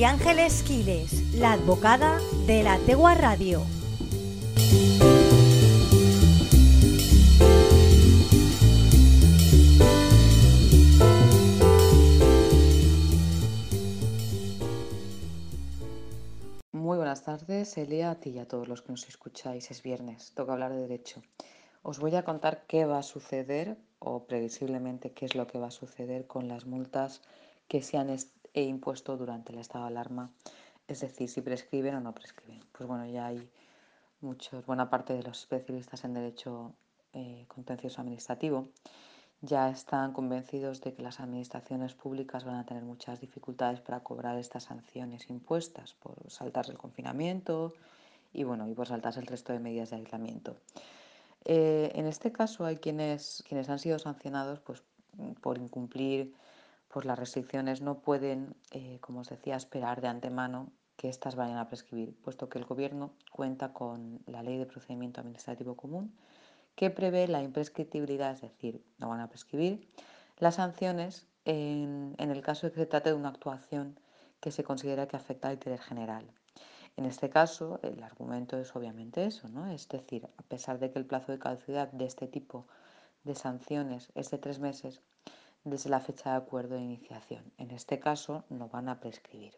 María Ángeles Quiles, la advocada de la Tegua Radio. Muy buenas tardes, Elia, a ti y a todos los que nos escucháis. Es viernes, toca hablar de derecho. Os voy a contar qué va a suceder o previsiblemente qué es lo que va a suceder con las multas que se han impuesto durante el estado de alarma, es decir, si prescriben o no prescriben. Pues bueno, ya hay muchos, buena parte de los especialistas en derecho eh, contencioso administrativo ya están convencidos de que las administraciones públicas van a tener muchas dificultades para cobrar estas sanciones impuestas por saltarse el confinamiento y bueno, y por saltarse el resto de medidas de aislamiento. Eh, en este caso hay quienes, quienes han sido sancionados pues, por incumplir pues, las restricciones, no pueden, eh, como os decía, esperar de antemano que éstas vayan a prescribir, puesto que el Gobierno cuenta con la Ley de Procedimiento Administrativo Común que prevé la imprescriptibilidad, es decir, no van a prescribir, las sanciones en, el caso de que se trate de una actuación que se considera que afecta al interés general. En este caso, el argumento es obviamente eso, ¿no? Es decir, a pesar de que el plazo de caducidad de este tipo de sanciones es de tres meses, desde la fecha de acuerdo de iniciación. En este caso, no van a prescribir.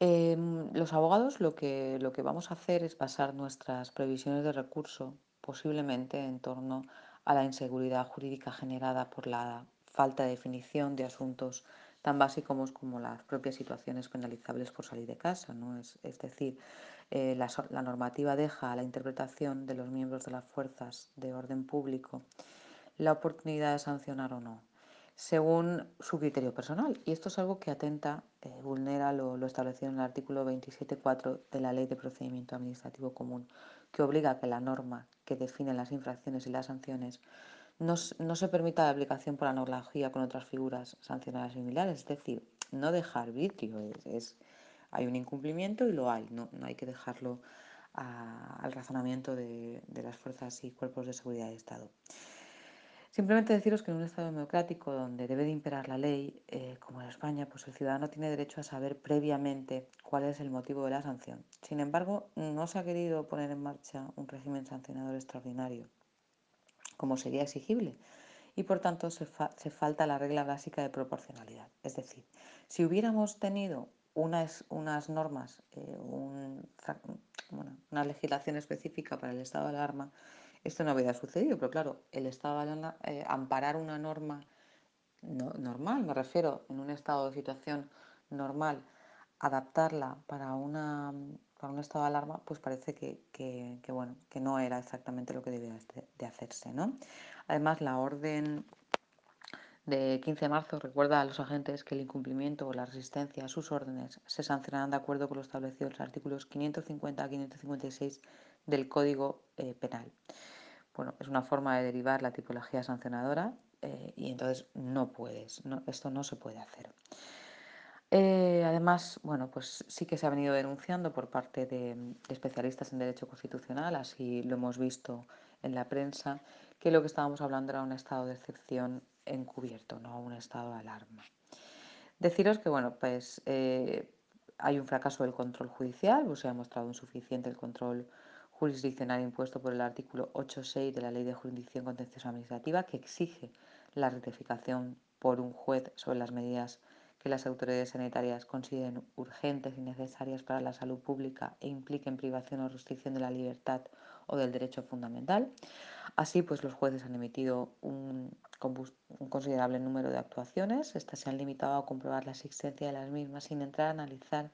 Em, los abogados lo que, lo que vamos a hacer es basar nuestras previsiones de recurso posiblemente en torno a la inseguridad jurídica generada por la falta de definición de asuntos tan básicos como las propias situaciones penalizables por salir de casa. ¿no? Es, es decir, eh, la, la, normativa deja a la interpretación de los miembros de las fuerzas de orden público la oportunidad de sancionar o no, según su criterio personal. Y esto es algo que atenta, eh, vulnera lo, establecido en el artículo 27.4 de la Ley de Procedimiento Administrativo Común, que obliga a que la norma que define las infracciones y las sanciones no, se permita la aplicación por analogía con otras figuras sancionadas similares, es decir, no dejar arbitrio, es, hay un incumplimiento y lo hay, no, no hay que dejarlo al razonamiento de, las fuerzas y cuerpos de seguridad de Estado. Simplemente deciros que en un Estado democrático donde debe de imperar la ley, eh, como en España, pues el ciudadano tiene derecho a saber previamente cuál es el motivo de la sanción. Sin embargo, no se ha querido poner en marcha un régimen sancionador extraordinario como sería exigible. Y por tanto se, fa se, falta la regla básica de proporcionalidad. Es decir, si hubiéramos tenido unas, unas normas, eh, un, una legislación específica para el estado de alarma, esto no habría sucedido. Pero claro, el estado de alarma, eh, amparar una norma no, normal, me refiero, en un estado de situación normal, adaptarla para, una, para un estado de alarma, pues parece que, que, que, bueno, que no era exactamente lo que debía de hacerse. ¿no? Además, la orden de 15 de marzo recuerda a los agentes que el incumplimiento o la resistencia a sus órdenes se sancionarán de acuerdo con lo establecido en los artículos 550 a 556 del Código eh, Penal. Bueno, es una forma de derivar la tipología sancionadora eh, y entonces no puedes, no, esto no se puede hacer. Eh, además, bueno, pues sí que se ha venido denunciando por parte de, especialistas en derecho constitucional, así lo hemos visto en la prensa, que lo que estábamos hablando era un estado de excepción encubierto, no un estado de alarma. Deciros que, bueno, pues eh, hay un fracaso del control judicial, pues se ha mostrado insuficiente el control jurisdiccional impuesto por el artículo 8.6 de la Ley de Jurisdicción Contenciosa Administrativa, que exige la rectificación por un juez sobre las medidas que las autoridades sanitarias consideren urgentes y necesarias para la salud pública e impliquen privación o restricción de la libertad o del derecho fundamental. Así, pues los jueces han emitido un, un considerable número de actuaciones. Estas se han limitado a comprobar la existencia de las mismas sin entrar a analizar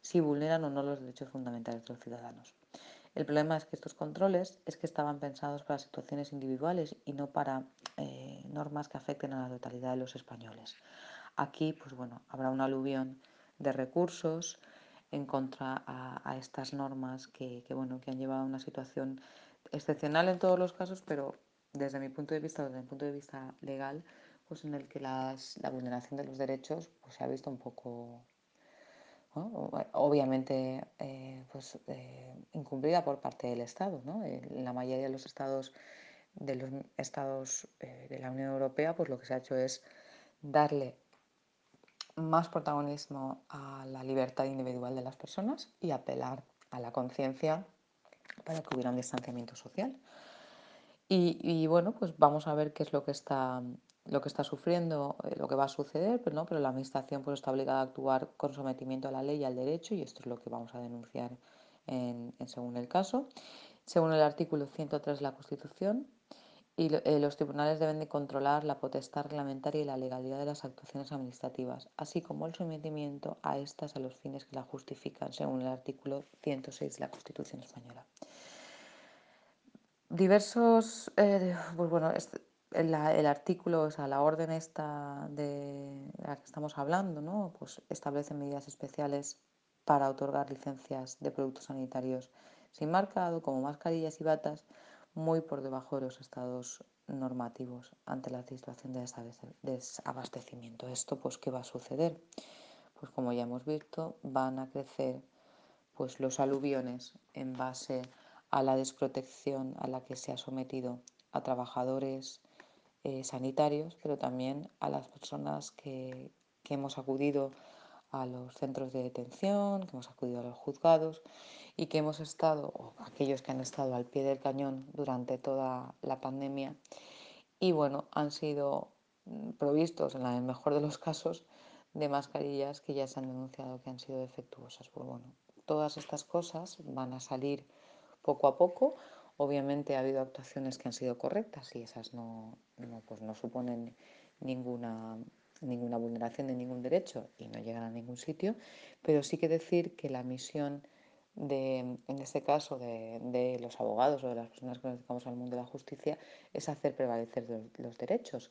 si vulneran o no los derechos fundamentales de los ciudadanos. El problema es que estos controles es que estaban pensados para situaciones individuales y no para eh, normas que afecten a la totalidad de los españoles. Aquí, pues bueno, habrá un aluvión de recursos en contra a, estas normas que, bueno, que han llevado a una situación excepcional en todos los casos, pero desde mi punto de vista, desde mi punto de vista legal, pues en el que la vulneración de los derechos pues, se ha visto un poco, ¿no? obviamente, eh, pues, eh, incumplida por parte del Estado. ¿no? En la mayoría de los estados de los estados eh, de la Unión Europea, pues lo que se ha hecho es darle más protagonismo a la libertad individual de las personas y apelar a la conciencia para que hubiera un distanciamiento social. Y, bueno, pues vamos a ver qué es lo que está, lo que está sufriendo, eh, lo que va a suceder, pero, ¿no? pero la Administración pues, está obligada a actuar con sometimiento a la ley y al derecho y esto es lo que vamos a denunciar en, según el caso. Según el artículo 103 de la Constitución, y eh, los tribunales deben de controlar la potestad reglamentaria y la legalidad de las actuaciones administrativas, así como el sometimiento a estas a los fines que la justifican, según el artículo 106 de la Constitución española. Diversos, eh, pues bueno, el, artículo, o sea, la orden esta de la que estamos hablando, ¿no? Pues establece medidas especiales para otorgar licencias de productos sanitarios sin marcado, como mascarillas y batas, muy por debajo de los estados normativos ante la situación de desabastecimiento. ¿Esto pues qué va a suceder? Pues como ya hemos visto, van a crecer pues los aluviones en base a la desprotección a la que se ha sometido a trabajadores eh, sanitarios, pero también a las personas que, que hemos acudido a los centros de detención, que hemos acudido a los juzgados y que hemos estado, o aquellos que han estado al pie del cañón durante toda la pandemia, y bueno, han sido mm, provistos, en el mejor de los casos, de mascarillas que ya se han denunciado que han sido defectuosas. Pues bueno, todas estas cosas van a salir poco a poco. Obviamente ha habido actuaciones que han sido correctas y esas no, no, pues no suponen ninguna ninguna vulneración de ningún derecho y no llegan a ningún sitio, pero sí que decir que la misión de, en este caso, de, los abogados o de las personas que nos dedicamos al mundo de la justicia es hacer prevalecer los, derechos.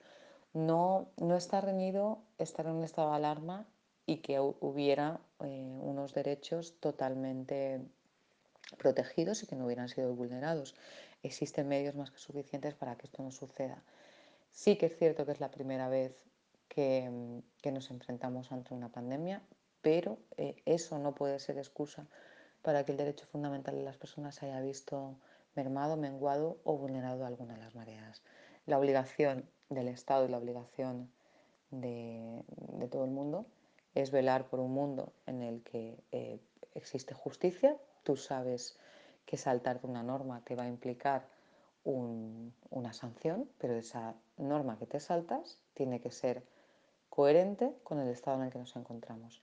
No, no está reñido estar en un estado de alarma y que hubiera eh, unos derechos totalmente protegidos y que no hubieran sido vulnerados. Existen medios más que suficientes para que esto no suceda. Sí que es cierto que es la primera vez que, nos enfrentamos ante una pandemia, pero eh, eso no puede ser excusa para que el derecho fundamental de las personas haya visto mermado, menguado o vulnerado alguna de las mareas. La obligación del Estado y la obligación de, todo el mundo es velar por un mundo en el que eh, existe justicia. Tú sabes que saltarte una norma te va a implicar una sanción, pero esa norma que te saltas tiene que ser coherente con el estado en el que nos encontramos.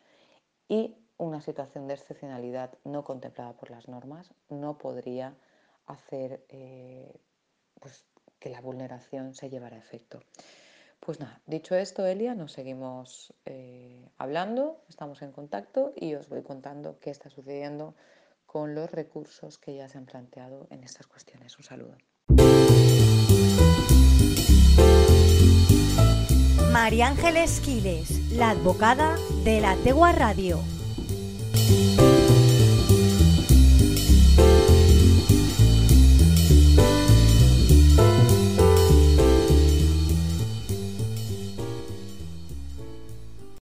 Y una situación de excepcionalidad no contemplada por las normas no podría hacer eh, pues, que la vulneración se llevara a efecto. Pues nada, dicho esto, Elia, nos seguimos eh, hablando, estamos en contacto y os voy contando qué está sucediendo con los recursos que ya se han planteado en estas cuestiones. Un saludo. María Ángeles Quiles, la advocada de la Tegua Radio.